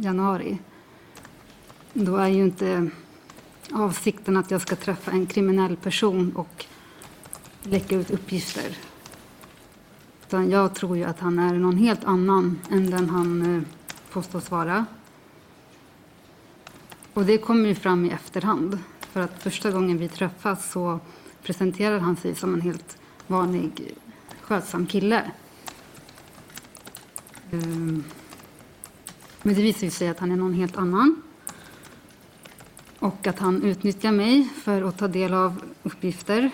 januari då är ju inte avsikten att jag ska träffa en kriminell person och läcka ut uppgifter. Utan jag tror ju att han är någon helt annan än den han eh, påstås vara. Och det kommer ju fram i efterhand. För att första gången vi träffas så presenterar han sig som en helt vanlig skötsam kille. Um. Men det visar ju sig att han är någon helt annan. Och att han utnyttjar mig för att ta del av uppgifter.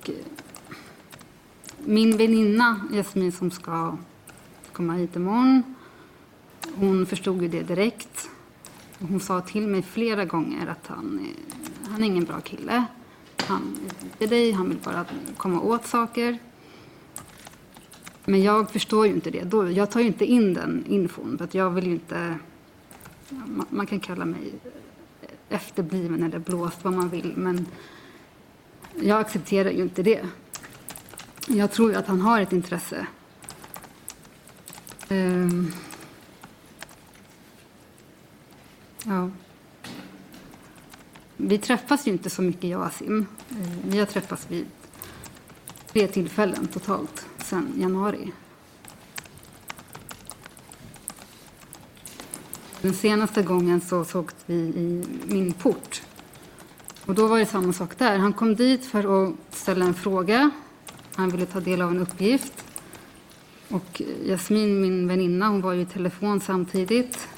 Och, eh, Min väninna Jasmin som ska komma hit imorgon, hon förstod ju det direkt. Hon sa till mig flera gånger att han, är- han är ingen bra kille. Han är dig, han vill bara komma åt saker. Men jag förstår ju inte det. Då, jag tar ju inte in den infon. För att jag vill ju inte... Man, man kan kalla mig efterbliven eller blåst, vad man vill. Men jag accepterar ju inte det. Jag tror ju att han har ett intresse. Um, ja. Vi träffas ju inte så mycket, jag och Asim. Vi har träffats vid tre tillfällen totalt sedan januari. Den senaste gången så såg vi i min port. Och då var det samma sak där. Han kom dit för att ställa en fråga. Han ville ta del av en uppgift. Och Jasmin, min väninna, hon var ju i telefon samtidigt.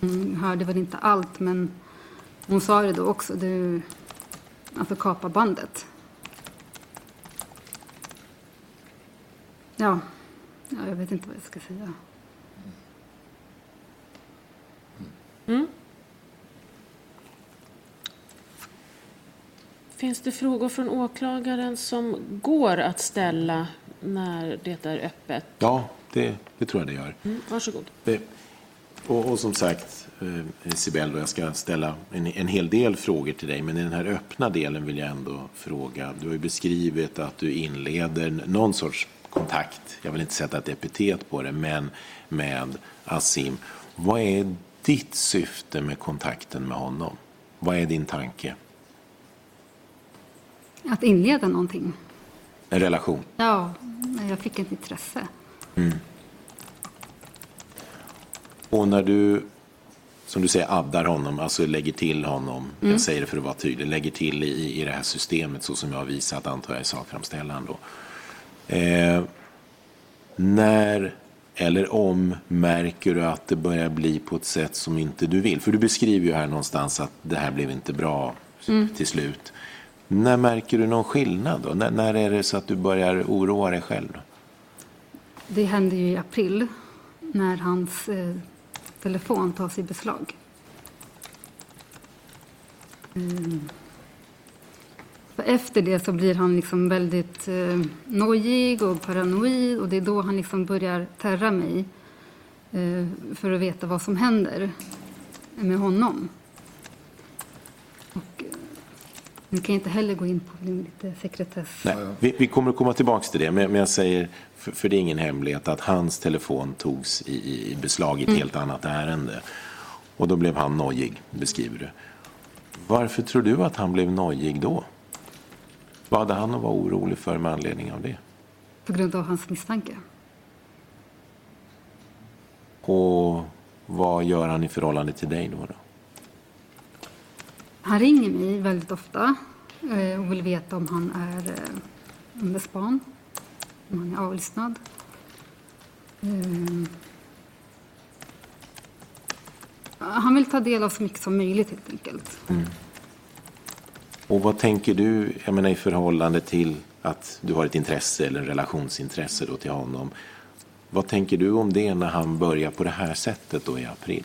Hon hörde väl inte allt, men hon sa det då också. Du, alltså kapa bandet. Ja. ja, jag vet inte vad jag ska säga. Finns det frågor från åklagaren som går att ställa när det är öppet? Ja, det, det tror jag det gör. Mm, varsågod. Det, och, och som sagt, eh, Sibel, jag ska ställa en, en hel del frågor till dig, men i den här öppna delen vill jag ändå fråga. Du har ju beskrivit att du inleder någon sorts kontakt, jag vill inte sätta ett epitet på det, men med Asim. Vad är ditt syfte med kontakten med honom? Vad är din tanke? Att inleda någonting. En relation? Ja, jag fick ett intresse. Och när du, som du säger, addar honom, alltså lägger till honom, jag säger det för att vara tydlig, lägger till i, i det här systemet så som jag har visat, antar jag, i sakframställan då. Eh, när eller om märker du att det börjar bli på ett sätt som inte du vill? För du beskriver ju här någonstans att det här blev inte bra till slut. När märker du någon skillnad då? När, när är det så att du börjar oroa dig själv? Det hände ju i april när hans eh, telefon tas i beslag. Mm. Efter det så blir han liksom väldigt eh, nojig och paranoid och det är då han liksom börjar terra mig eh, för att veta vad som händer med honom. Och, eh, ni kan inte heller gå in på lite sekretess. Nej, vi, vi kommer att komma tillbaka till det, men, men jag säger, för, för det är ingen hemlighet, att hans telefon togs i, i beslag i ett helt annat ärende. Och då blev han nojig, beskriver du. Varför tror du att han blev nojig då? Vad hade han att vara orolig för med anledning av det? På grund av hans misstanke. Och vad gör han i förhållande till dig då? då? Han ringer mig väldigt ofta eh, och vill veta om han är eh, under span, om han är avlyssnad. Eh, Han vill ta del av så mycket som möjligt helt enkelt. Och vad tänker du, jag menar i förhållande till att du har ett intresse eller en relationsintresse då till honom. Vad tänker du om det när han börjar på det här sättet då i april?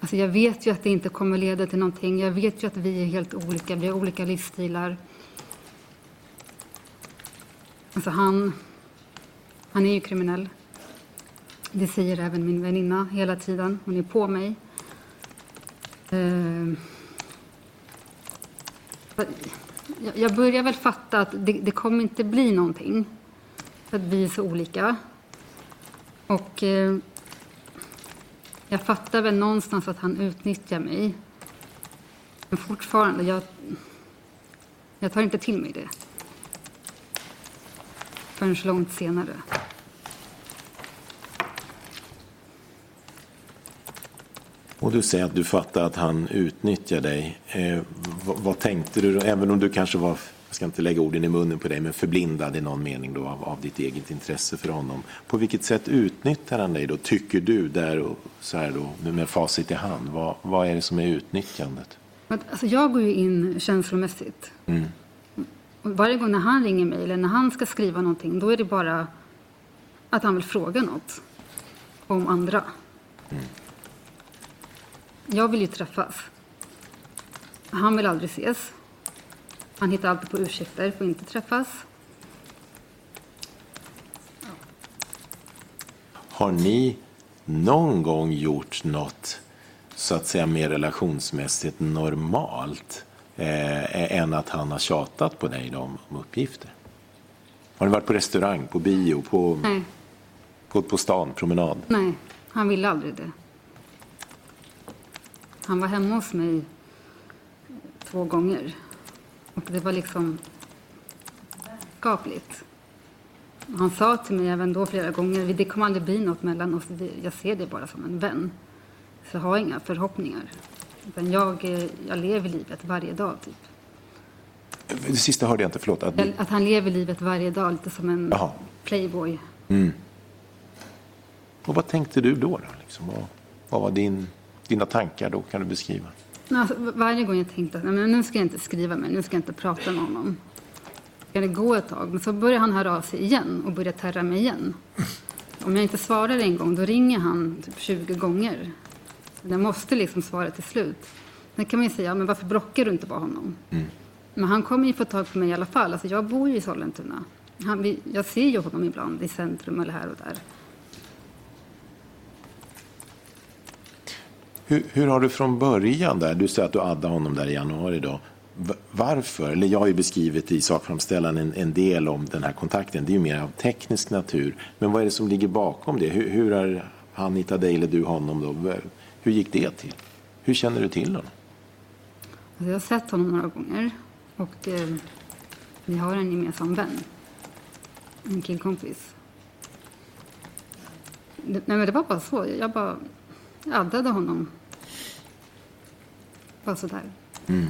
Alltså jag vet ju att det inte kommer leda till någonting. Jag vet ju att vi är helt olika. Vi har olika livsstilar. Alltså han, han är ju kriminell. Det säger även min väninna hela tiden. Hon är på mig. Uh, jag börjar väl fatta att det, det, kommer inte bli någonting. För att vi är så olika. Och eh, jag fattar väl någonstans att han utnyttjar mig. Men fortfarande, jag, jag tar inte till mig det. Förrän långt senare. Och du säger att du fattar att han utnyttjar dig. Eh, vad, vad, tänkte du, även om du kanske var, jag ska inte lägga orden i munnen på dig, men förblindad i någon mening då av, av ditt eget intresse för honom. På vilket sätt utnyttjar han dig då, tycker du, där och så här då, med facit i hand? Vad, vad är det som är utnyttjandet? Alltså jag går ju in känslomässigt. Mm. Varje gång när han ringer mig eller när han ska skriva någonting, då är det bara att han vill fråga något om andra. Mm. Jag vill ju träffas. Han vill aldrig ses. Han hittar alltid på ursäkter för att inte träffas. Har ni någon gång gjort något så att säga mer relationsmässigt normalt eh, än att han har tjatat på dig om, om uppgifter? Har ni varit på restaurang, på bio, på, Nej. gått på stan, promenad? Nej, han ville aldrig det. Han var hemma hos mig två gånger. Och det var liksom skapligt. Han sa till mig även då flera gånger, det kommer aldrig bli något mellan oss. Jag ser det bara som en vän. Så jag har inga förhoppningar. Utan jag, jag lever livet varje dag, typ. Det sista hörde jag inte, förlåt. Att, att han lever livet varje dag, lite som en Aha. playboy. Mm. Och vad tänkte du då? då liksom? vad, vad var din dina tankar då? Kan du beskriva? Alltså, varje gång jag tänkte att nu ska jag inte skriva mer, nu ska jag inte prata med honom. Det gå ett tag? Men så börjar han höra av sig igen och börjar terra mig igen. Om jag inte svarar en gång, då ringer han typ 20 gånger. Jag måste liksom svara till slut. Sen kan man ju säga, men varför blockar du inte bara honom? Mm. Men han kommer ju få tag på mig i alla fall. Alltså jag bor ju i Sollentuna. Han, jag ser ju honom ibland i centrum eller här och där. Hur, hur, har du från början där, du säger att du addade honom där i januari då. Varför? Eller jag har ju beskrivit i sakframställan en, en, del om den här kontakten. Det är ju mer av teknisk natur. Men vad är det som ligger bakom det? Hur, hur har han hittat dig eller du honom då? Hur gick det till? Hur känner du till honom? Alltså, jag har sett honom några gånger och eh, vi har en gemensam vän. En killkompis. Det, nej men det var bara så. Jag bara addade honom. Bara sådär. Mm.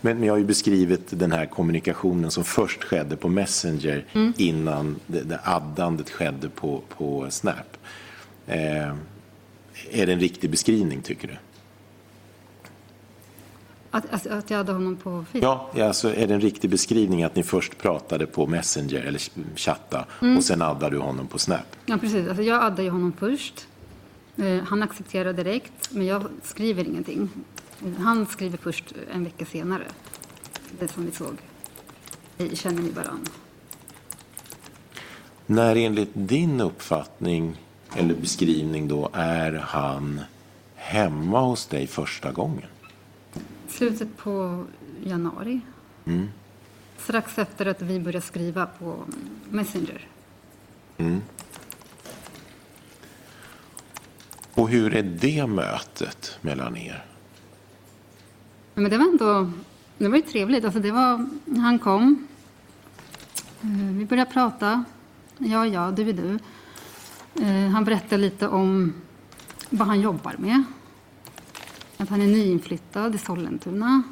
Men, men jag har ju beskrivit den här kommunikationen som först skedde på Messenger mm. innan det, det addandet skedde på, på Snap. Eh, är det en riktig beskrivning tycker du? Att, att, att jag hade honom på Facebook? Ja, alltså, är det en riktig beskrivning att ni först pratade på Messenger eller chatta mm. och sen addade du honom på Snap? Ja, precis. Alltså, jag addade honom först. Eh, han accepterar direkt, men jag skriver ingenting. Han skriver först en vecka senare, det som vi såg. Känner ni varann? När enligt din uppfattning eller beskrivning då är han hemma hos dig första gången? Slutet på januari. Mm. Strax efter att vi började skriva på Messenger. Mm. Och hur är det mötet mellan er? Men det var ändå det var ju trevligt. Alltså det var, han kom. Eh, vi började prata. Ja, ja, du är du. Eh, han berättade lite om vad han jobbar med. Att han är nyinflyttad i Sollentuna.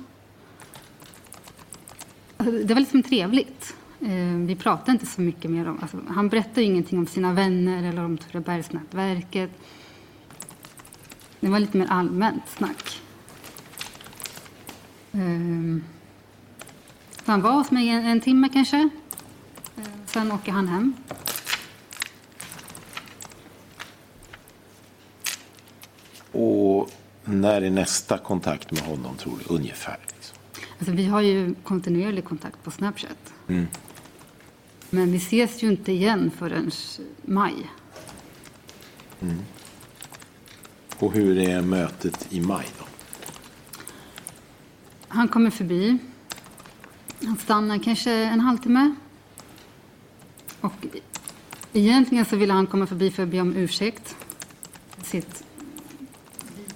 Alltså, det var liksom trevligt. Eh, vi pratade inte så mycket mer om... Alltså han berättade ingenting om sina vänner eller om Turebergsnätverket. Det var lite mer allmänt snack. Um, Så han var hos mig en, en timme kanske. Eh, Sen åker han hem. Och när är nästa kontakt med honom, tror du? Ungefär. Liksom. Alltså, vi har ju kontinuerlig kontakt på Snapchat. Men vi ses ju inte igen förrän maj. Och hur är mötet i maj då? Han kommer förbi. Han stannar kanske en halvtimme. Och egentligen så ville han komma förbi för att be om ursäkt. för Sitt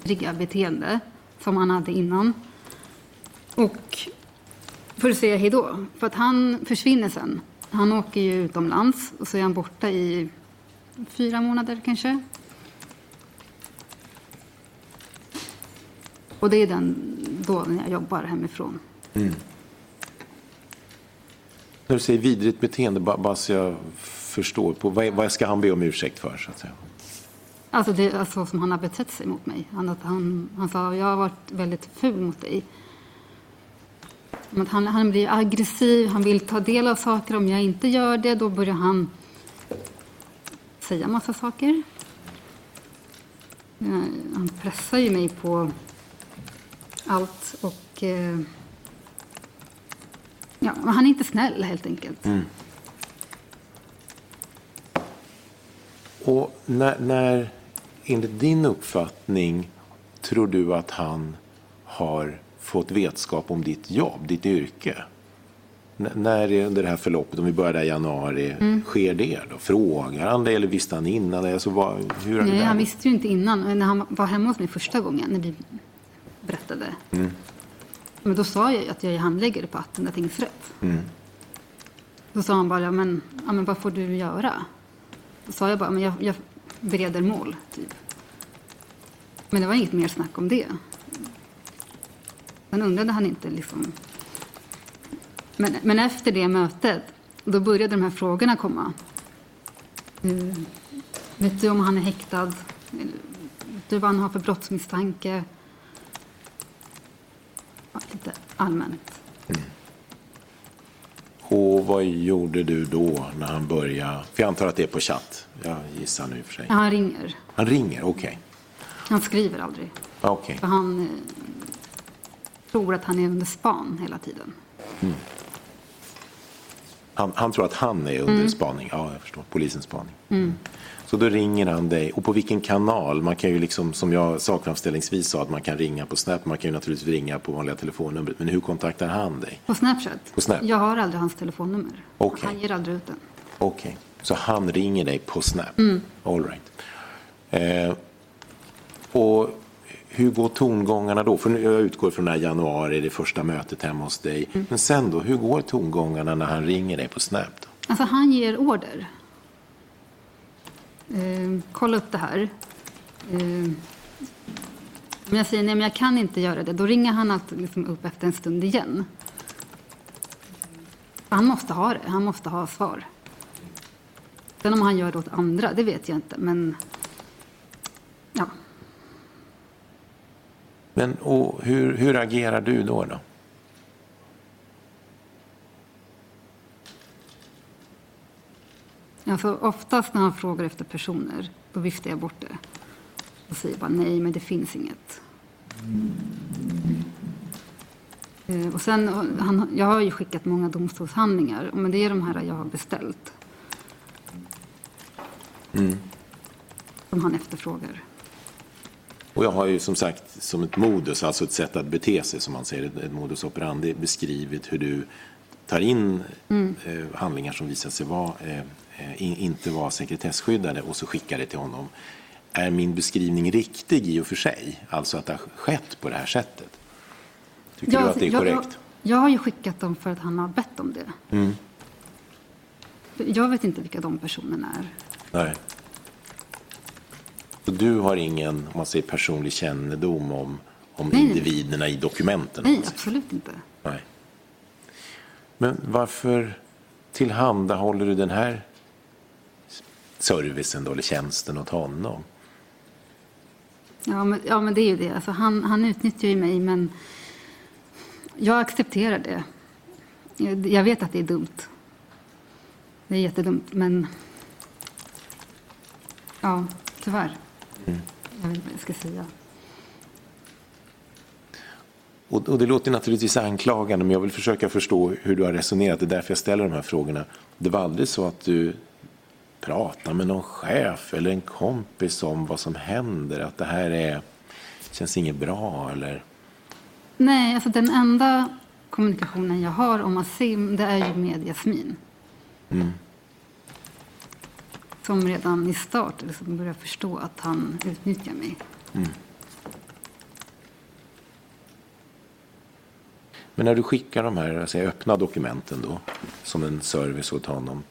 vidriga beteende som han hade innan. Och för att säga hej då. För att han försvinner sen. Han åker ju utomlands och så är han borta i fyra månader kanske. Och det är den då när jag jobbar hemifrån. När du säger vidrigt beteende, bara, så jag förstår, på, vad, vad ska han be om ursäkt för? Så att säga? Alltså det är så som han har betett sig mot mig. Han, att han, han sa jag har varit väldigt ful mot dig. Att han, han blir aggressiv, han vill ta del av saker. Om jag inte gör det då börjar han säga massa saker. Eh, Han pressar ju mig på allt och eh, ja, han är inte snäll helt enkelt. Och när, när, enligt din uppfattning, tror du att han har fått vetskap om ditt jobb, ditt yrke? N- när är under det här förloppet, om vi börjar där i januari, sker det då? Frågar han dig eller visste han innan? Alltså, vad, hur det Nej, han visste ju inte innan. När han var hemma hos mig första gången, när vi berättade. Men då sa jag ju att jag är handläggare på Attunda tingsrätt. Då sa han bara, ja, men, ja, men vad får du göra? Då sa jag bara, men jag, jag bereder mål, typ. Men det var inget mer snack om det. Sen undrade han inte liksom... Men, men efter det mötet, då började de här frågorna komma. Eh, Vet du om han är häktad? Vet du vad han har för brottsmisstanke? Ja, allmänt. Och vad gjorde du då när han började? För jag antar att det är på chatt. Jag gissar nu för sig. Ja, han ringer. Han ringer, okej. Han skriver aldrig. Okej. För han eh, tror att han är under span hela tiden. Han, han tror att han är under spaning. Ja, jag förstår. Polisens spaning. Så då ringer han dig. Och på vilken kanal? Man kan ju liksom, som jag sakframställningsvis sa, att man kan ringa på Snap. Man kan ju naturligtvis ringa på vanliga telefonnumret. Men hur kontaktar han dig? På Snapchat? På Snap? Jag har aldrig hans telefonnummer. Okej. Han ger aldrig ut den. Okej, så han ringer dig på Snap? All right. Eh, och hur går tongångarna då? För jag utgår från den här januari, det första mötet hemma hos dig. Men sen då, hur går tongångarna när han ringer dig på Snap? Då? Alltså, han ger order. Eh, kolla upp det här. Eh, om jag säger nej, men jag kan inte göra det, då ringer han alltid liksom upp efter en stund igen. Han måste ha det. Han måste ha svar. Sen om han gör det åt andra, det vet jag inte. Men ja, Men och hur, hur agerar du då? då? alltså, oftast när han frågar efter personer, då viftar jag bort det. Och säger bara nej, men det finns inget. Eh, Och sen, han, jag har ju skickat många domstolshandlingar, men det är de här jag har beställt. Som han efterfrågar. Och jag har ju som sagt som ett modus, alltså ett sätt att bete sig som man säger, ett, modus operandi, beskrivit hur du tar in eh, handlingar som visar sig vara, eh, eh, in, inte vara sekretesskyddade och så skickar det till honom. Är min beskrivning riktig i och för sig? Alltså att det har skett på det här sättet? Tycker du att det är jag, korrekt? Jag, jag har ju skickat dem för att han har bett om det. För Jag vet inte vilka de personerna är. Nej. Du har ingen, man säger personlig kännedom om, om Nej. individerna i dokumenten? Nej, absolut inte. Nej. Men varför tillhandahåller du den här servicen då, eller tjänsten åt honom? Ja men, ja, men det är ju det. Alltså, han, han utnyttjar ju mig, men jag accepterar det. Jag jag vet att det är dumt. Det är jättedumt, men... Ja, tyvärr. Jag vet inte vad jag ska säga. Och, och det låter naturligtvis anklagande, men jag vill försöka förstå hur du har resonerat. Det är därför jag ställer de här frågorna. Det var aldrig så att du pratade med någon chef eller en kompis om vad som händer? Att det här är, känns inget bra eller? Nej, alltså den enda kommunikationen jag har om Asim, det är ju med Jasmin. Som redan i start liksom börjar förstå att han utnyttjar mig. Men när du skickar de här alltså, öppna dokumenten då, som en service åt honom.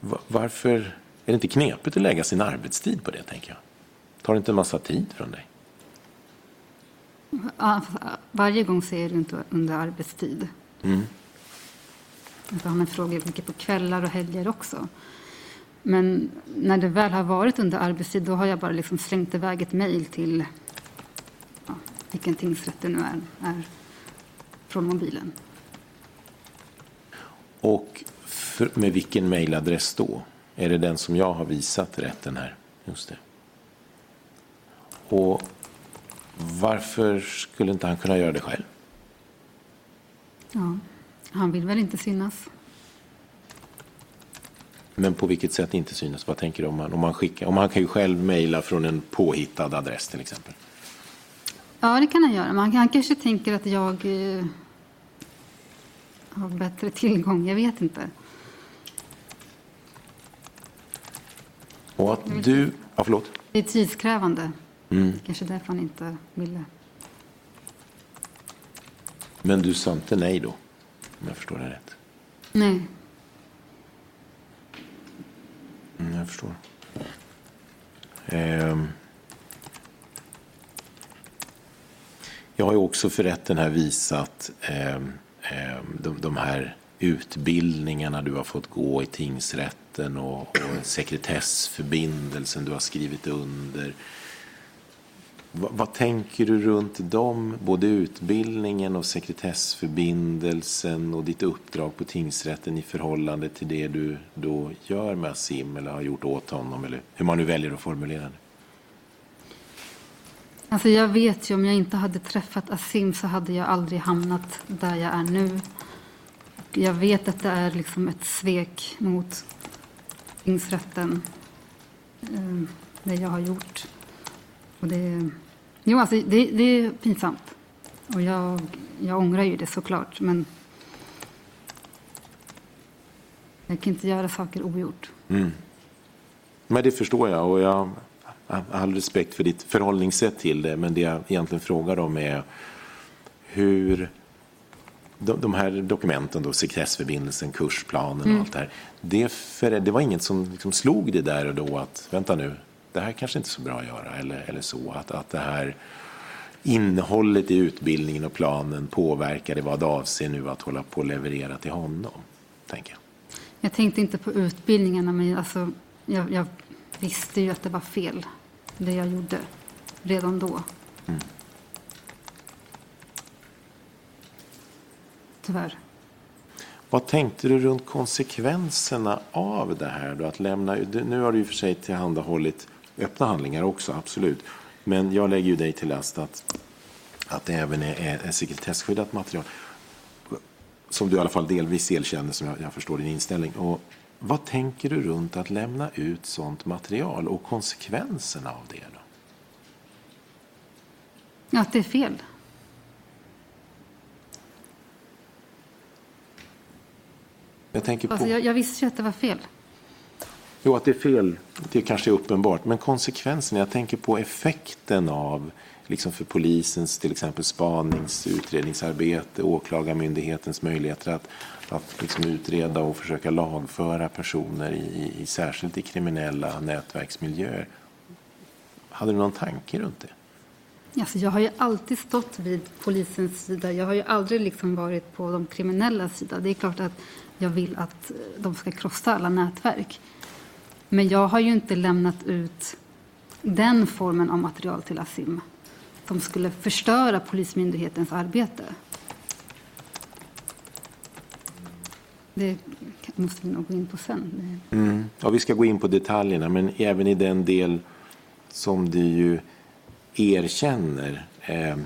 va- Varför är det inte knepigt att lägga sin arbetstid på det, tänker jag? Tar det inte en massa tid från dig? Ja, fast Varje gång är det inte under arbetstid. Alltså han frågar mycket på kvällar och helger också. Men när det väl har varit under arbetstid då har jag bara liksom slängt iväg ett mejl till ja, vilken tingsrätt det nu är, är från mobilen. Och för, med vilken mejladress då? Är det den som jag har visat rätten här? Just det. Och varför skulle inte han kunna göra det själv? Ja, han vill väl inte synas. Men på vilket sätt inte synas? Vad tänker du om man, om man skickar? Om han kan ju själv mejla från en påhittad adress till exempel. Ja, det kan han göra. Men han, kanske tänker att jag eh, har bättre tillgång. Jag vet inte. Och att du... Ja, förlåt. Det är tidskrävande. Kanske därför han inte ville. Men du sa inte nej då? Om jag förstår det rätt. Nej. Mm, jag förstår. Ehm. Jag har ju också för rätten här visat eh, de, de här utbildningarna du har fått gå i tingsrätten och, och sekretessförbindelsen du har skrivit under. Vad, vad tänker du runt dem? Både utbildningen och sekretessförbindelsen och ditt uppdrag på tingsrätten i förhållande till det du då gör med Asim eller har gjort åt honom eller hur man nu väljer att formulera det. Alltså jag vet ju om jag inte hade träffat Asim så hade jag aldrig hamnat där jag är nu. Jag vet att det är liksom ett svek mot tingsrätten. Eh, det jag har gjort. Och det, jo, alltså det, det är pinsamt. Och jag, jag ångrar ju det såklart. Men jag kan inte göra saker ogjort. Men det förstår jag och jag har all respekt för ditt förhållningssätt till det. Men det jag egentligen frågar om är hur de, de här dokumenten, då, sekretessförbindelsen, kursplanen och allt det här. Det, för, det var inget som liksom slog det där och då att vänta nu, det här kanske inte är så bra att göra eller, eller så. Att, att det här innehållet i utbildningen och planen påverkar i vad avser nu att hålla på och leverera till honom. Tänker jag. Jag tänkte inte på utbildningarna, men alltså, jag, jag visste ju att det var fel, det jag gjorde, redan då. Tyvärr. Vad tänkte du runt konsekvenserna av det här? Då? Att lämna, nu har du och för sig tillhandahållit öppna handlingar också, absolut. Men jag lägger ju dig till last att, att det även är, är, sekretesskyddat material. Som du i alla fall delvis erkänner, som jag, jag förstår din inställning. Och vad tänker du runt att lämna ut sånt material och konsekvenserna av det? Då? Att det är fel. Jag tänker på... Alltså, jag, jag visste ju att det var fel. Jo, att det är fel, det kanske är uppenbart. Men konsekvensen, jag tänker på effekten av, liksom för polisens till exempel spanings utredningsarbete, åklagarmyndighetens möjligheter att, att liksom utreda och försöka lagföra personer i, i, särskilt i kriminella nätverksmiljöer. Hade du någon tanke runt det? Alltså, jag har ju alltid stått vid polisens sida. Jag har ju aldrig liksom varit på de kriminella sida. Det är klart att jag vill att de ska krossa alla nätverk. Men jag har ju inte lämnat ut den formen av material till Asim som skulle förstöra Polismyndighetens arbete. Det måste vi nog gå in på sen. Mm. Ja, vi ska gå in på detaljerna, men även i den del som du ju erkänner eh,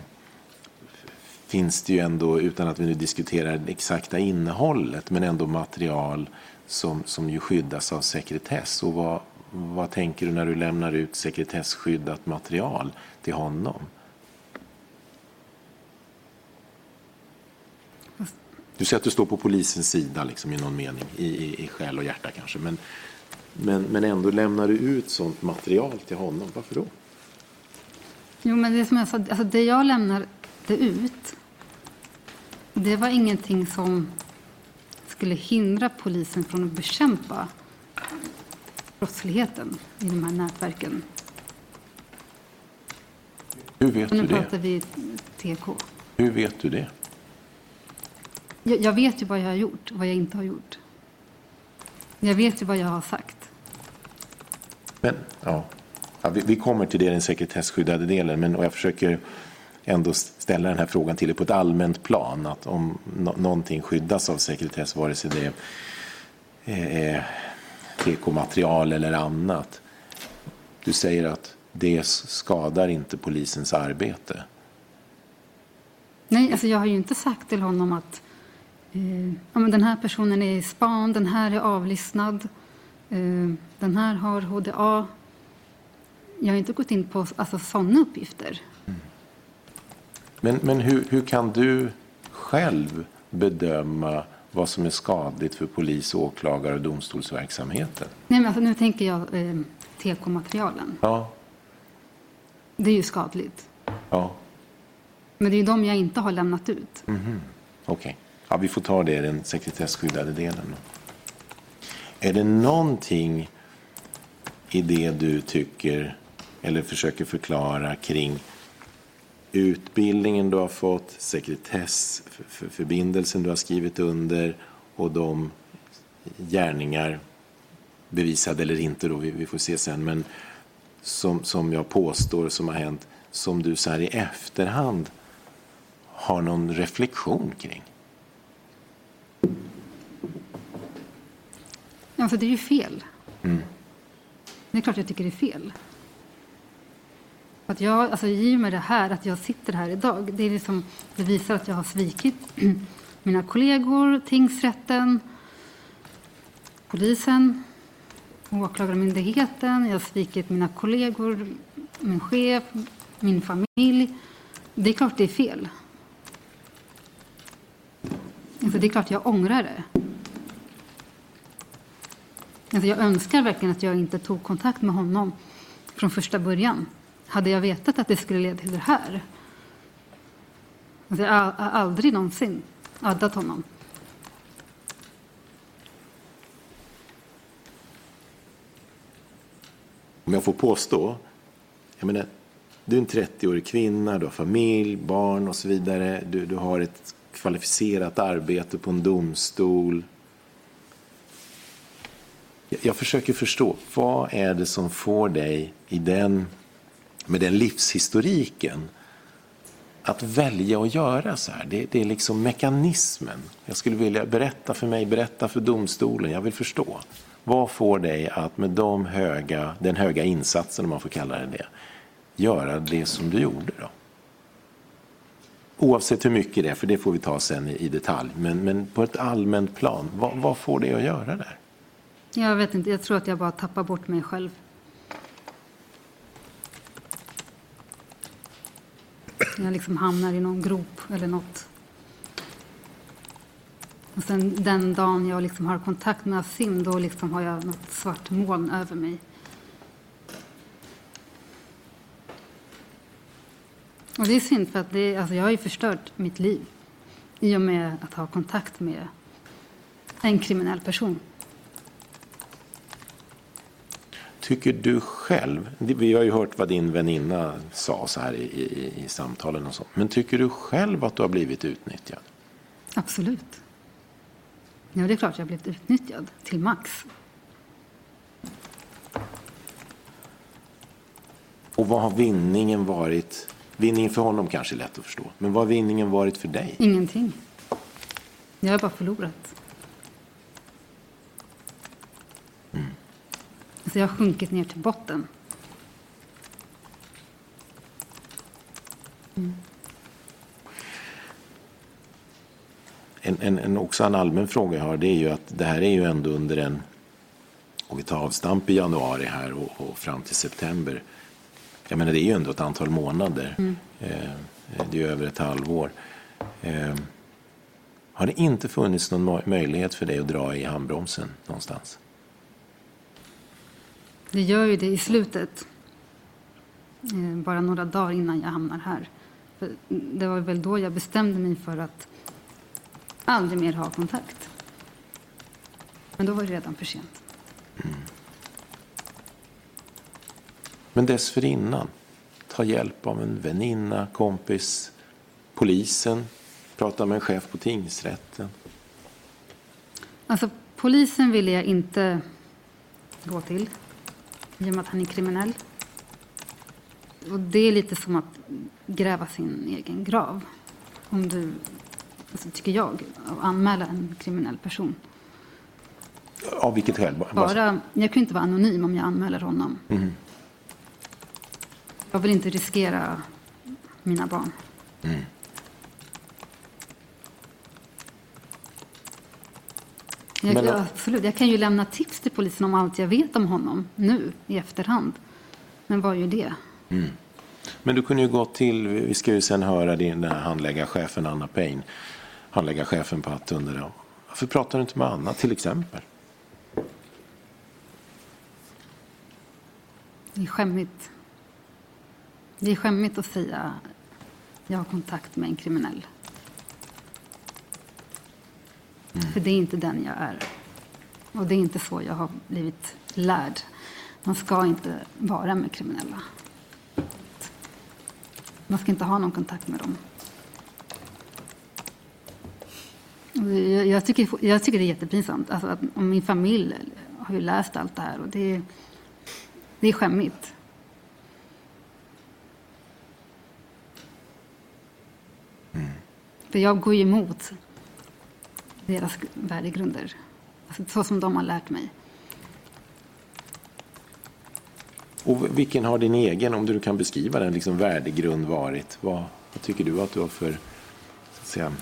finns det ju ändå, utan att vi nu diskuterar det exakta innehållet, men ändå material som, som ju skyddas av sekretess. Och vad, vad tänker du när du lämnar ut sekretesskyddat material till honom? Du säger att du står på polisens sida liksom, i någon mening, i, i, i själ och hjärta kanske. Men, men, men ändå lämnar du ut sånt material till honom. Varför då? Jo, men det som jag sa, alltså det jag lämnade ut, det var ingenting som skulle hindra polisen från att bekämpa brottsligheten i de här nätverken. Hur vet nu du det? pratar vi TK. Hur vet du det? Jag, jag vet ju vad jag har gjort och vad jag inte har gjort. Jag vet ju vad jag har sagt. Men, ja. Ja, vi, vi kommer till det, den sekretesskyddade delen, men och jag försöker ändå ställa den här frågan till dig på ett allmänt plan. Att om no någonting skyddas av sekretess, vare sig det är eh, TK-material eller annat. Du säger att det skadar inte polisens arbete. Nej, alltså jag har ju inte sagt till honom att eh, ja, men den här personen är i span, den här är avlyssnad, eh, den här har HDA. Jag har inte gått in på alltså, sådana uppgifter. Men, men hur, hur kan du själv bedöma vad som är skadligt för polis, åklagare och domstolsverksamheten? Nej, men alltså, nu tänker jag eh, TK-materialen. Ja, Det är ju skadligt. ja, Men det är ju de jag inte har lämnat ut. okej. Ja, vi får ta det i den sekretesskyddade delen. Är det någonting i det du tycker eller försöker förklara kring utbildningen du har fått, sekretessförbindelsen du har skrivit under och de gärningar, bevisade eller inte då, vi, får se sen, men som, som jag påstår som har hänt, som du så här i efterhand har någon reflektion kring? Alltså, det är ju fel. Det är klart jag tycker det är fel. Att jag, alltså, I och med det här, att jag sitter här idag, det, är liksom, det visar att jag har svikit mina kollegor, tingsrätten, polisen, åklagarmyndigheten. Jag har svikit mina kollegor, min chef, min familj. Det är klart det är fel. Alltså, det är klart jag ångrar det. Alltså jag önskar verkligen att jag inte tog kontakt med honom från första början. Hade jag vetat att det skulle leda till det här. Alltså jag har har aldrig någonsin addat honom. Om jag får påstå, jag menar, du är en 30-årig kvinna, du har familj, barn och så vidare. Du, du har ett kvalificerat arbete på en domstol. Jag, jag försöker förstå, vad är det som får dig i den, med den livshistoriken att välja att göra så här? Det, det är liksom mekanismen. Jag skulle vilja berätta för mig, berätta för domstolen, jag vill förstå. Vad får dig att med de höga, den höga insatsen, om man får kalla det det, göra det som du gjorde då? Oavsett hur mycket det är, för det får vi ta sen i, i detalj. Men, men på ett allmänt plan, vad, vad får dig att göra det? Jag vet inte, jag tror att jag bara tappar bort mig själv. Jag liksom hamnar i någon grop eller något. Och sen den dagen jag liksom har kontakt med Asim, då liksom har jag något svart moln över mig. Och det är synd, för att det, alltså jag har ju förstört mitt liv i och med att ha kontakt med en kriminell person. Tycker du själv, vi har ju hört vad din väninna sa så här i, i, i samtalen och så, men tycker du själv att du har blivit utnyttjad? Absolut. Ja, det är klart jag har blivit utnyttjad till max. Och vad har vinningen varit? Vinningen för honom kanske är lätt att förstå, men vad har vinningen varit för dig? Ingenting. Jag har bara förlorat. Alltså jag har sjunkit ner till botten. En, en, en, också en allmän fråga jag har det är ju att det här är ju ändå under en, och vi tar avstamp i januari här och, och fram till september. Jag menar det är ju ändå ett antal månader. Mm. Eh, det är ju över ett halvår. Eh, har det inte funnits någon möjlighet för dig att dra i handbromsen någonstans? Det gör ju det i slutet. Eh, bara några dagar innan jag hamnar här. För det var väl då jag bestämde mig för att aldrig mer ha kontakt. Men då var det redan för sent. Mm. Men dessförinnan, ta hjälp av en väninna, kompis, polisen, prata med en chef på tingsrätten. Alltså, polisen ville jag inte gå till i och med att han är kriminell. Och det är lite som att gräva sin egen grav. Om du, alltså, tycker jag, att anmäla en kriminell person. Av vilket skäl? Bara, jag kan inte vara anonym om jag anmäler honom. Mm. Jag vill inte riskera mina barn. Mm. Jag, Men, absolut. jag kan ju lämna tips till polisen om allt jag vet om honom nu i efterhand. Men vad gör det? Mm. Men du kunde ju gå till, vi ska ju sen höra din handläggarchefen Anna Payne, handläggarchefen på Attunda. Varför pratar du inte med Anna till exempel? Det är skämmigt. Det är skämmigt att säga jag har kontakt med en kriminell. Mm. För det är inte den jag är. Och det är inte så jag har blivit lärd. Man ska inte vara med kriminella. Man ska inte ha någon kontakt med dem. Jag, jag tycker, jag tycker det är jättepinsamt. Alltså att, min familj har ju läst allt det här och det, det är skämmigt. Mm. För jag går ju emot deras värdegrunder. Alltså, så som de har lärt mig. Och vilken har din egen, om du kan beskriva den, liksom värdegrund varit? Vad, vad tycker du att du har för så att säga,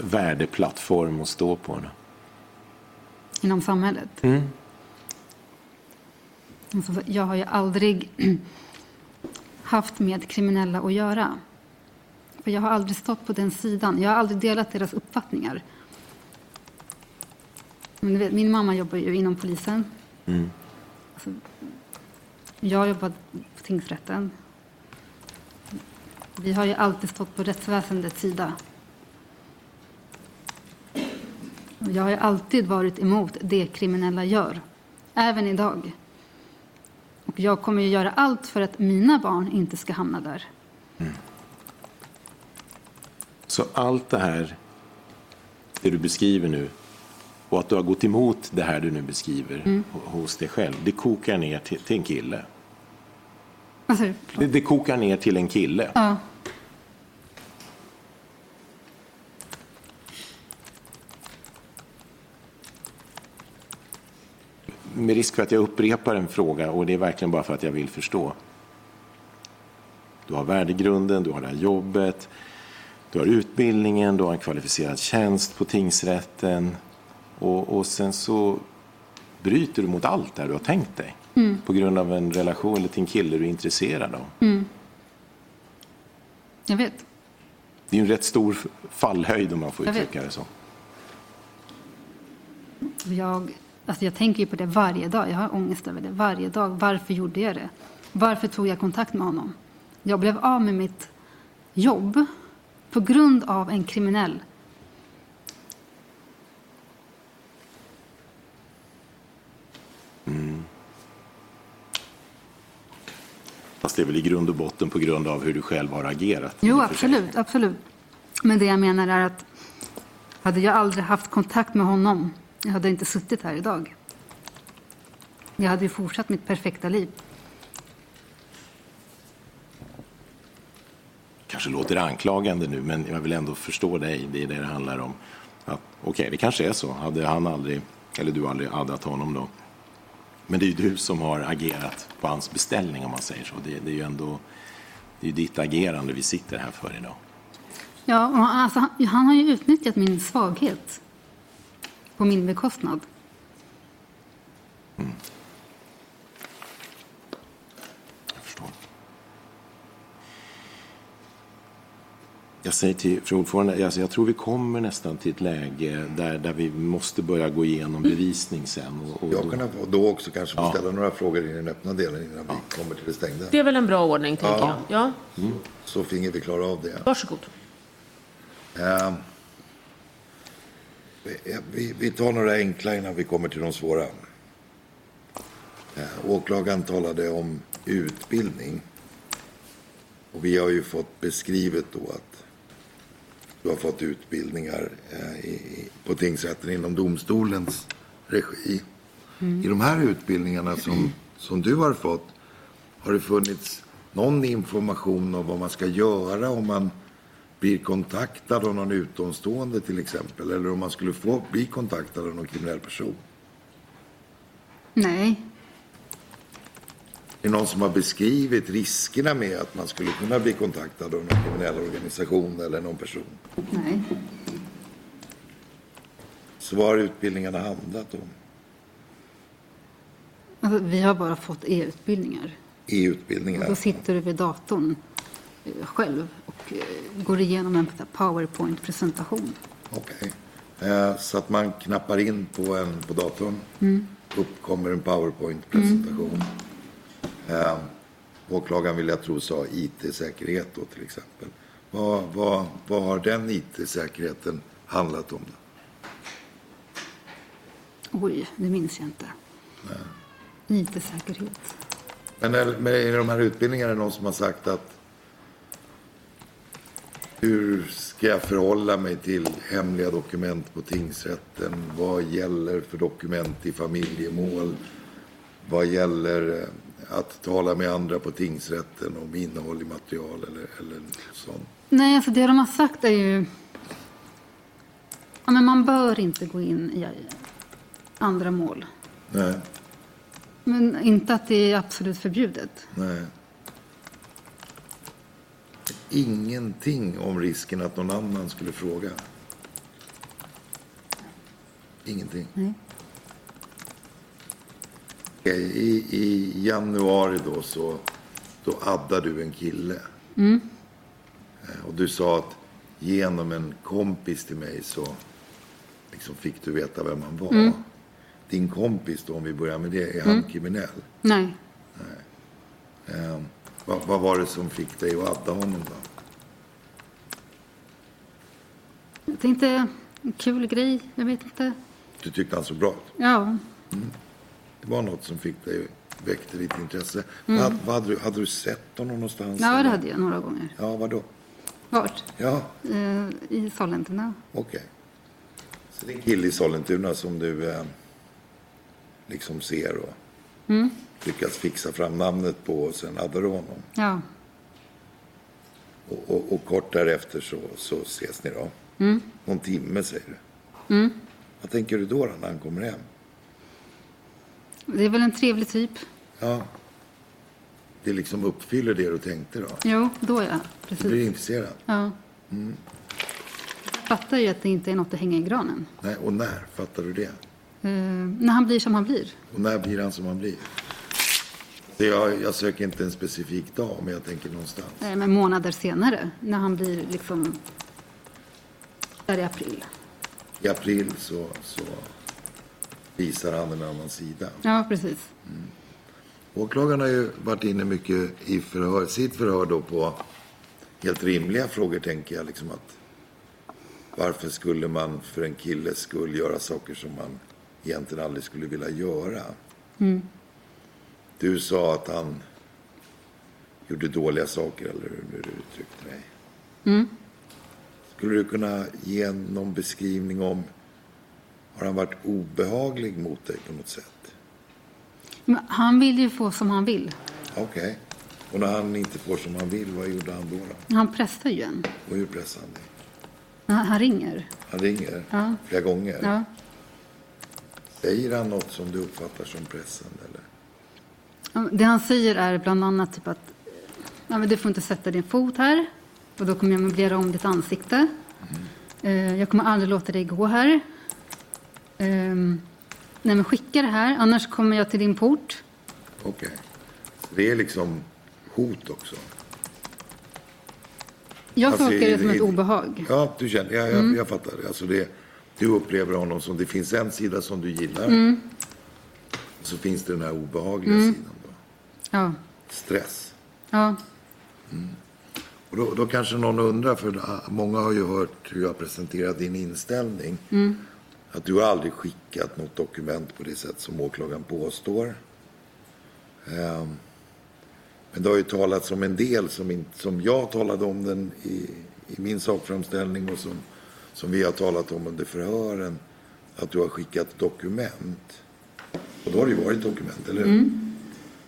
värdeplattform att stå på? Då? Inom samhället? Mm. Alltså, jag har ju aldrig haft med kriminella att göra. För jag har aldrig stått på den sidan. Jag har aldrig delat deras uppfattningar. Vet, min mamma jobbar ju inom polisen. Mm. Alltså, jag har jobbat på tingsrätten. Vi har ju alltid stått på rättsväsendets sida. Jag har ju alltid varit emot det kriminella gör, även idag. Och jag kommer ju göra allt för att mina barn inte ska hamna där. Mm. Så allt det här, det du beskriver nu, och att du har gått emot det här du nu beskriver mm. hos dig själv, det kokar ner till, till en kille. Alltså, det, det kokar ner till en kille. Ja. Med risk för att jag upprepar en fråga, och det är verkligen bara för att jag vill förstå. Du har värdegrunden, du har det här jobbet, du har utbildningen, du har en kvalificerad tjänst på tingsrätten, och, och sen så bryter du mot allt det du har tänkt dig. Mm. På grund av en relation eller till en kille du är intresserad av. Mm. Jag vet. Det är en rätt stor fallhöjd om man får uttrycka det så. Jag, alltså jag tänker ju på det varje dag. Jag har ångest över det varje dag. Varför gjorde jag det? Varför tog jag kontakt med honom? Jag blev av med mitt jobb på grund av en kriminell det är väl i grund och botten på grund av hur du själv har agerat? Jo, absolut, absolut. Men det jag menar är att hade jag aldrig haft kontakt med honom, jag hade inte suttit här idag. Jag hade ju fortsatt mitt perfekta liv. kanske låter anklagande nu, men jag vill ändå förstå dig. Det är det det handlar om. Okej, okay, det kanske är så. Hade han aldrig, eller du aldrig addat honom då, Men det är ju du som har agerat på hans beställning om man säger så. Det, det är ju ändå det är ditt agerande vi sitter här för idag. Ja, alltså, han, han har ju utnyttjat min svaghet på min bekostnad. Jag Jag säger till fru ordförande, alltså jag tror vi kommer nästan till ett läge där, där vi måste börja gå igenom bevisning sen. Och, och Jag kan då också kanske Ja. ställa några frågor i den öppna delen innan vi kommer till det stängda. Det är väl en bra ordning, tänker Ja. jag. Ja, Så finge vi klara av det. varsågod. Eh, vi- vi, vi tar några enkla innan vi kommer till de svåra. Eh, åklagaren talade om utbildning. Och vi har ju fått beskrivet då att du har fått utbildningar eh, i, på tingsrätten inom domstolens regi. I de här utbildningarna som, som du har fått, har det funnits någon information om vad man ska göra om man blir kontaktad av någon utomstående till exempel? Eller om man skulle få bli kontaktad av någon kriminell person? Nej, Är det någon som har beskrivit riskerna med att man skulle kunna bli kontaktad av någon kriminell organisation eller någon person? nej. Så vad har utbildningarna handlat om? Alltså, vi har bara fått e-utbildningar. I Och då sitter du vid datorn eh, själv och eh, går igenom en powerpoint-presentation. Okej. Eh, Så att man knappar in på, en, på datorn. Uppkommer en powerpoint-presentation. Eh, åklagaren vill jag tro sa IT-säkerhet då till exempel. Vad, vad, vad har den IT-säkerheten handlat om? Då? Oj, det minns jag inte. IT-säkerhet. Men är- men i de här utbildningarna är det någon som har sagt att hur ska jag förhålla mig till hemliga dokument på tingsrätten? Vad gäller för dokument i familjemål? Vad gäller eh, att tala med andra på tingsrätten om innehåll i material eller, eller sånt? Nej, alltså det de har sagt är ju... Ja, men man bör inte gå in i andra mål. Nej, Men inte att det är absolut förbjudet. nej. Ingenting om risken att någon annan skulle fråga. Ingenting. Nej. I, I januari då så då addade du en kille. Eh, Och du sa att genom en kompis till mig så liksom fick du veta vem han var. Din kompis då, om vi börjar med det, är han kriminell? Nej. Eh, vad, vad var det som fick dig att adda honom då? Jag tänkte, en kul grej, jag vet inte. Du tyckte han såg bra ut. Ja, Det var något som fick dig, väckte ditt intresse. Vad, vad hade, du, hade du sett honom någonstans? ja det hade jag några gånger. Ja, vadå? Vart? Ja, Eh, I Sollentuna. okej. Så det är en kille i Sollentuna som du eh, liksom ser och lyckas fixa fram namnet på och sen addar du honom. Ja. Och, och, och kort därefter så, så ses ni då. Någon timme säger du. Vad tänker du då när han kommer hem? Det är väl en trevlig typ. Ja. Det liksom uppfyller det du tänkte då. Jo, då ja. Du blir Precis. intresserad. Ja. Jag fattar ju att det inte är något att hänga i granen. Nej, och när fattar du det? Eh, när han blir som han blir. Och när blir han som han blir? Så jag, jag söker inte en specifik dag, men jag tänker någonstans. Eh, men månader senare, när han blir liksom... Där i april. I april så, så visar han en annan sida. Ja, precis. Åklagaren har ju varit inne mycket i förhör, sitt förhör då på helt rimliga frågor, tänker jag. Liksom att varför skulle man för en killes skull göra saker som man egentligen aldrig skulle vilja göra? Du sa att han gjorde dåliga saker, eller hur du uttryckte dig. Skulle du kunna ge någon beskrivning om, har han varit obehaglig mot dig på något sätt? Men han vill ju få som han vill. Okej. Och när han inte får som han vill, vad gjorde han då? då? Han pressar ju en. Och hur pressar han dig? Han, han ringer. Han ringer Ja. flera gånger. Ja. Säger han något som du uppfattar som pressande? Eller? Det han säger är bland annat typ att ja, men du får inte sätta din fot här och då kommer jag möblera om ditt ansikte. Eh, jag kommer aldrig låta dig gå här. Ehm, nej, men skicka det här, annars kommer jag till din port. Okej. Så Det är liksom hot också? Jag Alltså, tolkar det som ett obehag. Ja, du känner, jag, jag, Mm. jag fattar. Alltså det, du upplever honom som, det finns en sida som du gillar. Mm. Så finns det den här obehagliga sidan då. Ja, Stress. ja, Och då, då kanske någon undrar, för ah, många har ju hört hur jag presenterat din inställning. Att du har aldrig skickat något dokument på det sätt som åklagaren påstår. Ehm, men det har ju talats om en del som, inte, som jag talade om den i, i min sakframställning och som, som vi har talat om under förhören. Att du har skickat dokument. Och då har det ju varit dokument, eller hur?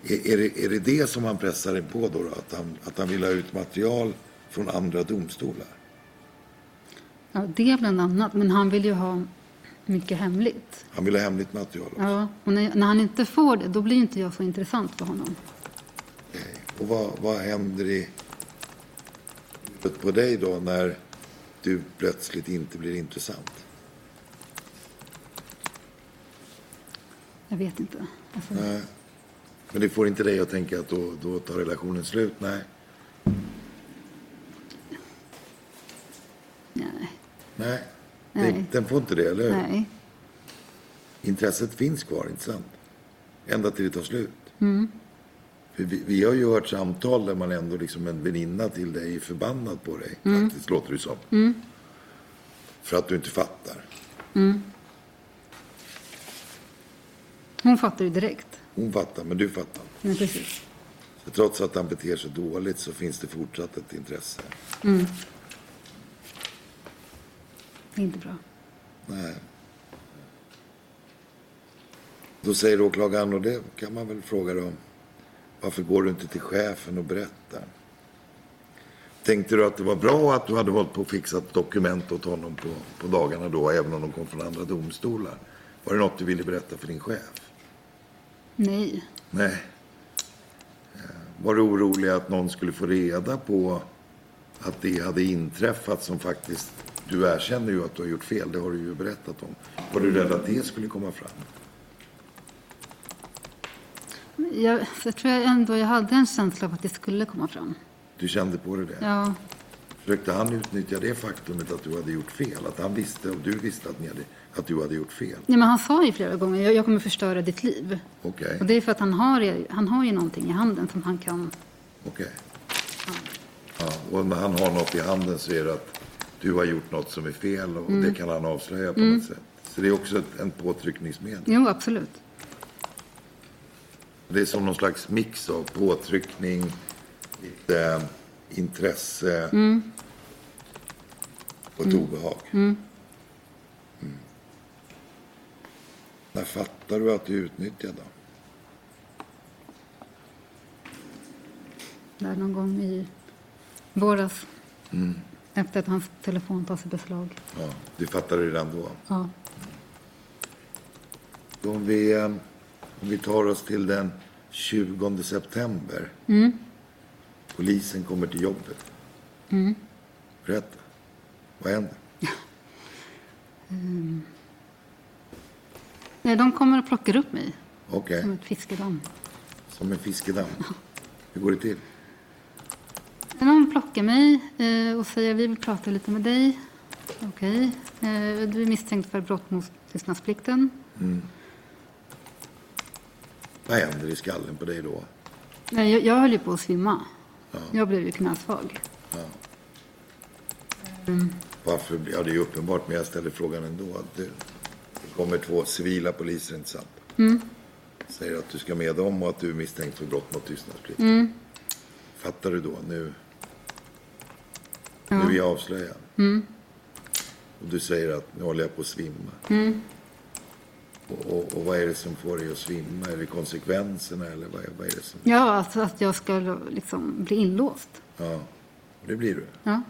Är, är, det, är det det som han pressar dig på då? då? Att, han, att han vill ha ut material från andra domstolar? ja, det bland annat. Men han vill ju ha mycket hemligt. Han vill ha hemligt material också? Ja, och när, när han inte får det, då blir inte jag så intressant för honom. Okej. Och vad, vad händer i huvudet på dig då när du plötsligt inte blir intressant? Jag vet inte. Alltså, Nej. Men det får inte dig att tänka att då, då tar relationen slut? Nej. nej, Nej. Det, den får inte det, eller hur? nej. Intresset finns kvar, inte sant? Ända till det tar slut. Mm. Vi, vi har ju hört samtal där man ändå liksom en väninna till dig är förbannad på dig. Mm. Faktiskt, låter det som. För att du inte fattar. Hon fattar ju direkt. Hon fattar, men du fattar. Men precis. Så trots att han beter sig dåligt så finns det fortsatt ett intresse. Det är inte bra. Nej. Då säger åklagaren, och det kan man väl fråga då. Varför går du inte till chefen och berättar? Tänkte du att det var bra att du hade hållit på och fixat dokument åt honom på, på dagarna då, även om de kom från andra domstolar? Var det något du ville berätta för din chef? Nej. Nej. Eh, Var du orolig att någon skulle få reda på att det hade inträffat som faktiskt... Du erkänner ju att du har gjort fel, det har du ju berättat om. Var du rädd att det skulle komma fram? Jag, jag tror jag ändå jag hade en känsla av att det skulle komma fram. Du kände på det? Ja, Försökte han utnyttja det faktumet att du hade gjort fel? Att han visste och du visste att, ni hade, att du hade gjort fel? Nej, men han sa ju flera gånger jag, jag kommer förstöra ditt liv. Okej, Och det är för att han har, han har ju någonting i handen som han kan... okej. Ja, och när han har något i handen så är det att du har gjort något som är fel och det kan han avslöja på något sätt. Så det är också ett, en påtryckningsmedel. Jo, absolut. Det är som någon slags mix av påtryckning, lite eh, intresse och ett obehag. Mm. När fattar du att du är utnyttjad då? Där någon gång i våras. Efter att hans telefon tas i beslag. Ja, du fattade redan då. Ja. Om vi, eh, om vi tar oss till den 20 september. Polisen kommer till jobbet. Berätta. Vad händer? Nej, de kommer och plockar upp mig Okej, som ett fiskedamm. som en fiskedamm. Hur går det till? De plockar mig eh, och säger vi vill prata lite med dig. Okej. Eh, du är misstänkt för brott mot tystnadsplikten. Vad händer i skallen på dig då? Nej, jag, jag höll ju på att svimma. Jag blev ju knäsvag. Varför? Ja, det är ju uppenbart, men jag ställer frågan ändå. Att det, det kommer två civila poliser, inte sant? Säger att du ska med dem och att du är misstänkt för brott mot tystnadsplikt. Fattar du då? Nu, nu är jag avslöjad. Och du säger att nu håller jag på att svimma. Och, och, och vad är det som får dig att svimma? Är det konsekvenserna eller vad vad är det som... Ja, alltså att jag ska liksom bli inlåst. Ja, det blir du. Ja.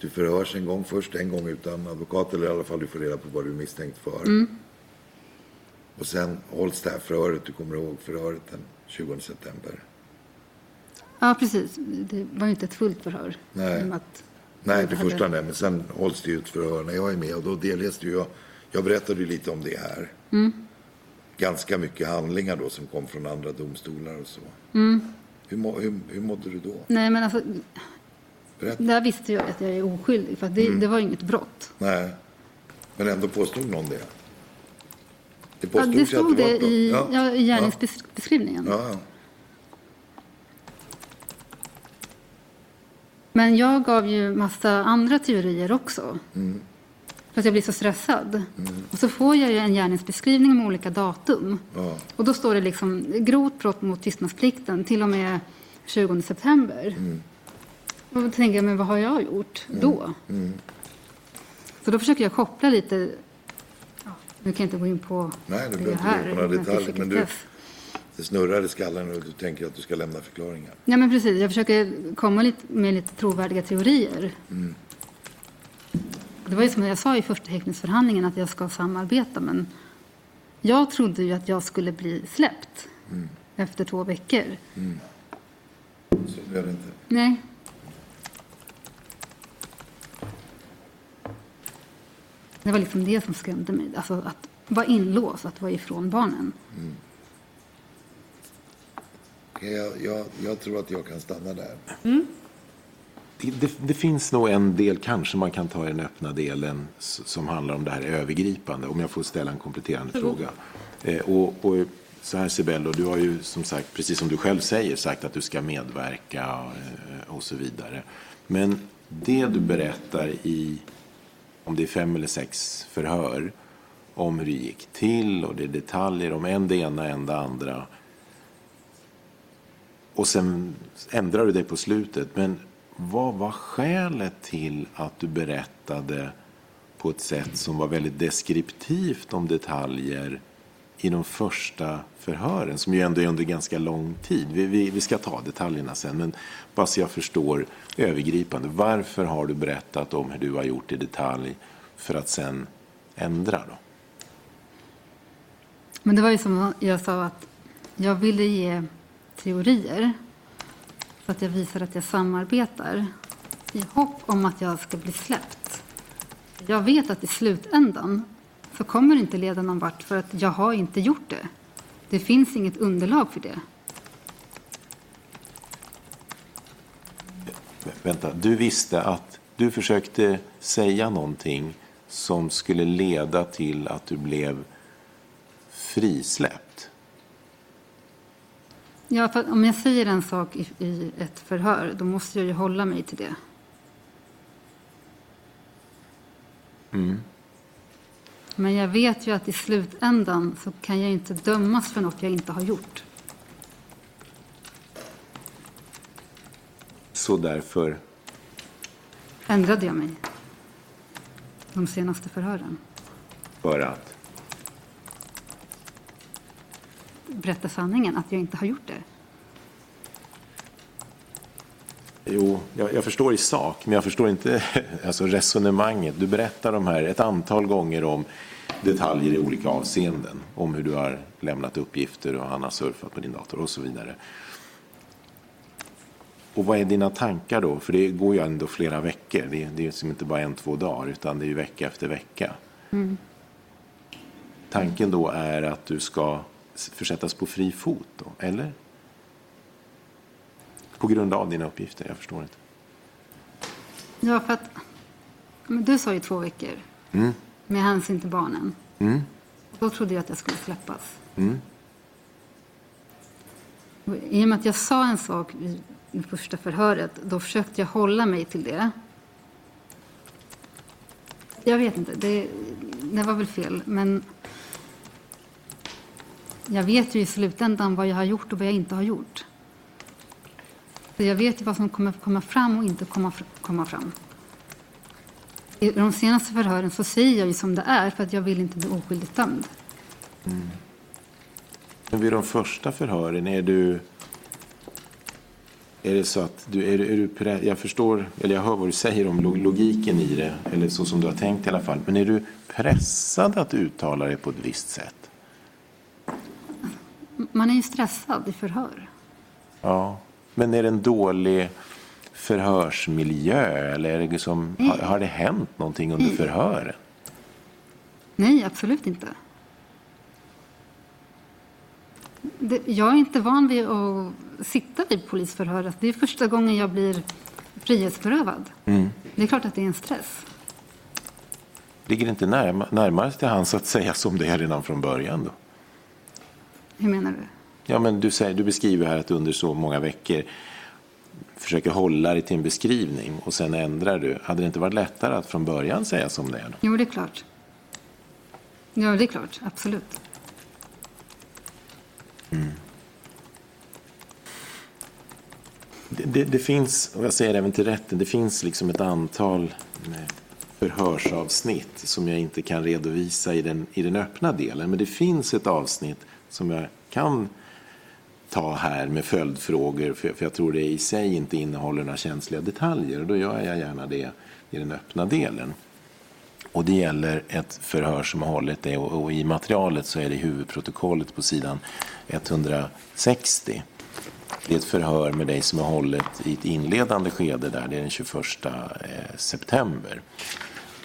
Du förhörs en gång först, en gång utan advokat, eller i alla fall du får reda på vad du är misstänkt för. Och sen hålls det här förhöret, du kommer ihåg förhöret den 20 september. Ja, precis. Det var ju inte ett fullt förhör. Nej. Att Nej, det hade- första nej, men sen hålls det ju ett förhör när jag är med och då delges det ju jag. Jag berättade ju lite om det här. Ganska mycket handlingar då som kom från andra domstolar och så. Hur, må, hur, hur mådde du då? Nej, men alltså, Berätta. där visste jag att jag är oskyldig. För det, Mm. det var inget brott. Nej, men ändå påstod någon det. Det Ja, det stod det brott. i, Ja. ja, i gärningsbeskrivningen. Ja, Men jag gav ju massa andra teorier också. Mm. För att jag blir så stressad. Och så får jag ju en gärningsbeskrivning med olika datum. Ja. Och då står det liksom grovt brott mot tystnadsplikten till och med 20 september. Mm. Och då tänker jag, men vad har jag gjort då? Mm. Så då försöker jag koppla lite. Ja, nu kan jag inte gå in på Nej, det behöver inte gå här. in på några men det detaljer, men du- sekretess. Det snurrar i skallen och du tänker att du ska lämna förklaringar. Ja, men precis. Jag försöker komma lite, med lite trovärdiga teorier. Det var ju som jag sa i första häktningsförhandlingen att jag ska samarbeta, men jag trodde ju att jag skulle bli släppt efter två veckor. Så blev det inte. Nej. Det var liksom det som skrämde mig. Alltså att vara inlåst, att vara ifrån barnen. Okej, jag, jag, jag tror att jag kan stanna där. Det, det, det finns nog en del, kanske man kan ta i den öppna delen, som handlar om det här övergripande. Om jag får ställa en kompletterande fråga. Eh, och, och så här Sibello, du har ju som sagt, precis som du själv säger, sagt att du ska medverka eh, och så vidare. Men det du berättar i, om det är fem eller sex förhör, om hur det gick till och det är detaljer om en det ena, en det andra. Och sen ändrar du dig på slutet. Men vad var skälet till att du berättade på ett sätt som var väldigt deskriptivt om detaljer i de första förhören, som ju ändå är under ganska lång tid. Vi, vi, vi ska ta detaljerna sen, men bara så jag förstår övergripande. Varför har du berättat om hur du har gjort i detalj för att sen ändra då? Men det var ju som jag sa att jag ville ge teorier så att jag visar att jag samarbetar i hopp om att jag ska bli släppt. Jag vet att i slutändan så kommer det inte leda någon vart för att jag har inte gjort det. Det finns inget underlag för det. Vänta, du visste att du försökte säga någonting som skulle leda till att du blev frisläppt. Ja, för om jag säger en sak i, i ett förhör, då måste jag ju hålla mig till det. Men jag vet ju att i slutändan så kan jag inte dömas för något jag inte har gjort. Så därför, Ändrade jag mig de senaste förhören. för att... Berätta sanningen, att jag inte har gjort det. Jo, jag, jag förstår i sak, men jag förstår inte alltså resonemanget. Du berättar de här ett antal gånger om detaljer i olika avseenden. Om hur du har lämnat uppgifter och han har surfat på din dator och så vidare. Och vad är dina tankar då? För det går ju ändå flera veckor. Det är, det är ju inte bara en, två dagar, utan det är ju vecka efter vecka. Tanken då är att du ska försättas på fri fot då, eller? På grund av dina uppgifter, jag förstår inte. Ja, för att... Men du sa ju två veckor. Med hänsyn till barnen. Och Då trodde jag att jag skulle släppas. Och I och med att jag sa en sak i det första förhöret, då försökte jag hålla mig till det. Jag vet inte, det, det var väl fel. Men jag vet ju i slutändan vad jag har gjort och vad jag inte har gjort. Så jag vet ju vad som kommer komma fram och inte komma, komma fram. I de senaste förhören så säger jag ju som det är för att jag vill inte bli oskyldigt dömd. Men vid de första förhören, är du... Är det så att du, är, du- är du, pre- jag förstår, eller jag hör vad du säger om logiken i det, eller så som du har tänkt i alla fall. Men är du pressad att uttala dig på ett visst sätt? Man är ju stressad i förhör. Ja. Men är det en dålig förhörsmiljö eller är det liksom, har, har det hänt någonting under förhören? Nej, absolut inte. Det, jag är inte van vid att sitta vid polisförhöret. Det är första gången jag blir frihetsberövad. Det är klart att det är en stress. Ligger det inte närma, närmare till hands att säga som det är redan från början då? Hur menar du? Ja, men du, säger, du beskriver här att under så många veckor försöker hålla dig till en beskrivning och sen ändrar du. Hade det inte varit lättare att från början säga som det är? Då? Jo, det är klart. Ja, det är klart. Absolut. Det, det, det finns, och jag säger även till rätten, det finns liksom ett antal eh, förhörsavsnitt som jag inte kan redovisa i den, i den öppna delen. Men det finns ett avsnitt som jag kan ta här med följdfrågor för, för jag tror det i sig inte innehåller några känsliga detaljer och då gör jag gärna det i den öppna delen. Och det gäller ett förhör som har hållit det och, och i materialet så är det huvudprotokollet på sidan 160. Det är ett förhör med dig som har hållit i ett inledande skede där, det är den 21 eh, september.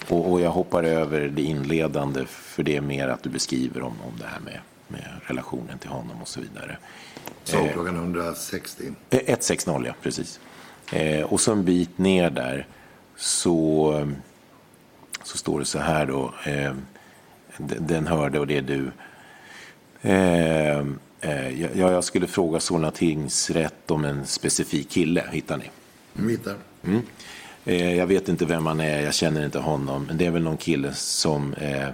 Och, och jag hoppar över det inledande för det är mer att du beskriver om, om det här med, med relationen till honom och så vidare. Så klockan 160. Eh, 160, ja precis. Eh, och så en bit ner där så, så står det så här då. Eh, den hörde och det är du. Eh, eh, ja, jag skulle fråga Solna tingsrätt om en specifik kille. Hittar ni? Mm. Eh, jag vet inte vem han är, jag känner inte honom. Men det är väl någon kille som eh, eh,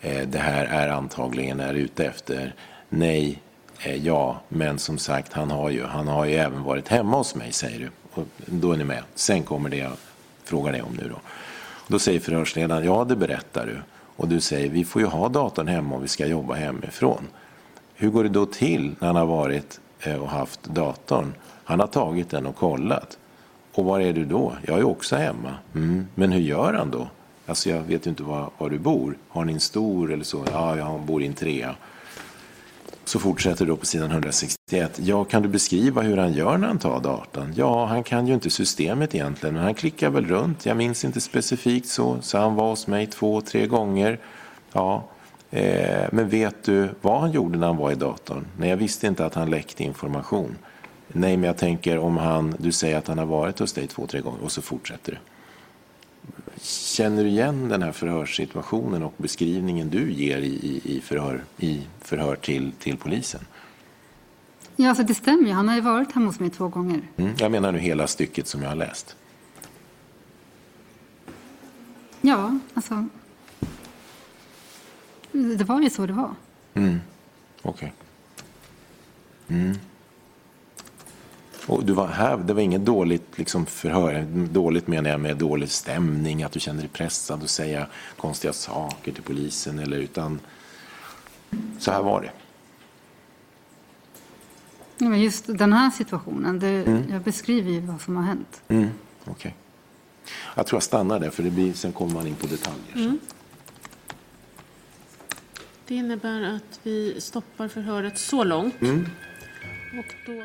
Eh, det här är antagligen är ute efter. Nej, eh, ja, men som sagt, han har, ju, han har ju även varit hemma hos mig, säger du. Och då är ni med. Sen kommer det jag frågar dig om nu då. Då säger förhörsledaren, ja det berättar du. Och du säger, vi får ju ha datorn hemma om vi ska jobba hemifrån. Hur går det då till när han har varit eh, och haft datorn? Han har tagit den och kollat. Och var är du då? Jag är också hemma. Mm. Men hur gör han då? Alltså jag vet ju inte var, var du bor. Har ni en stor eller så? Ja, jag bor i en trea. Så fortsätter då på sidan 161. Ja, kan du beskriva hur han gör när han tar datan? Ja, han kan ju inte systemet egentligen, men han klickar väl runt. Jag minns inte specifikt så, så han var hos mig två, tre gånger. Ja, eh, men vet du vad han gjorde när han var i datorn? Nej, jag visste inte att han läckte information. Nej, men jag tänker om han, du säger att han har varit hos dig två, tre gånger och så fortsätter det. Känner du igen den här förhörssituationen och beskrivningen du ger i, i, förhör, i förhör till, till polisen? Ja, alltså det stämmer ju. Han har ju varit hemma hos mig två gånger. Mm. Jag menar nu hela stycket som jag har läst. Ja, alltså. Det var ju så det var. Okej. Mm. Och du var här, det var inget dåligt liksom, förhör. Dåligt menar jag med dålig stämning, att du kände dig pressad att säga konstiga saker till polisen. Eller, utan så här var det. Ja, just den här situationen, det, jag beskriver ju vad som har hänt. Mm. Okej. Jag tror jag stannar där, för det blir, sen kommer man in på detaljer. så. Det innebär att vi stoppar förhöret så långt. Och då...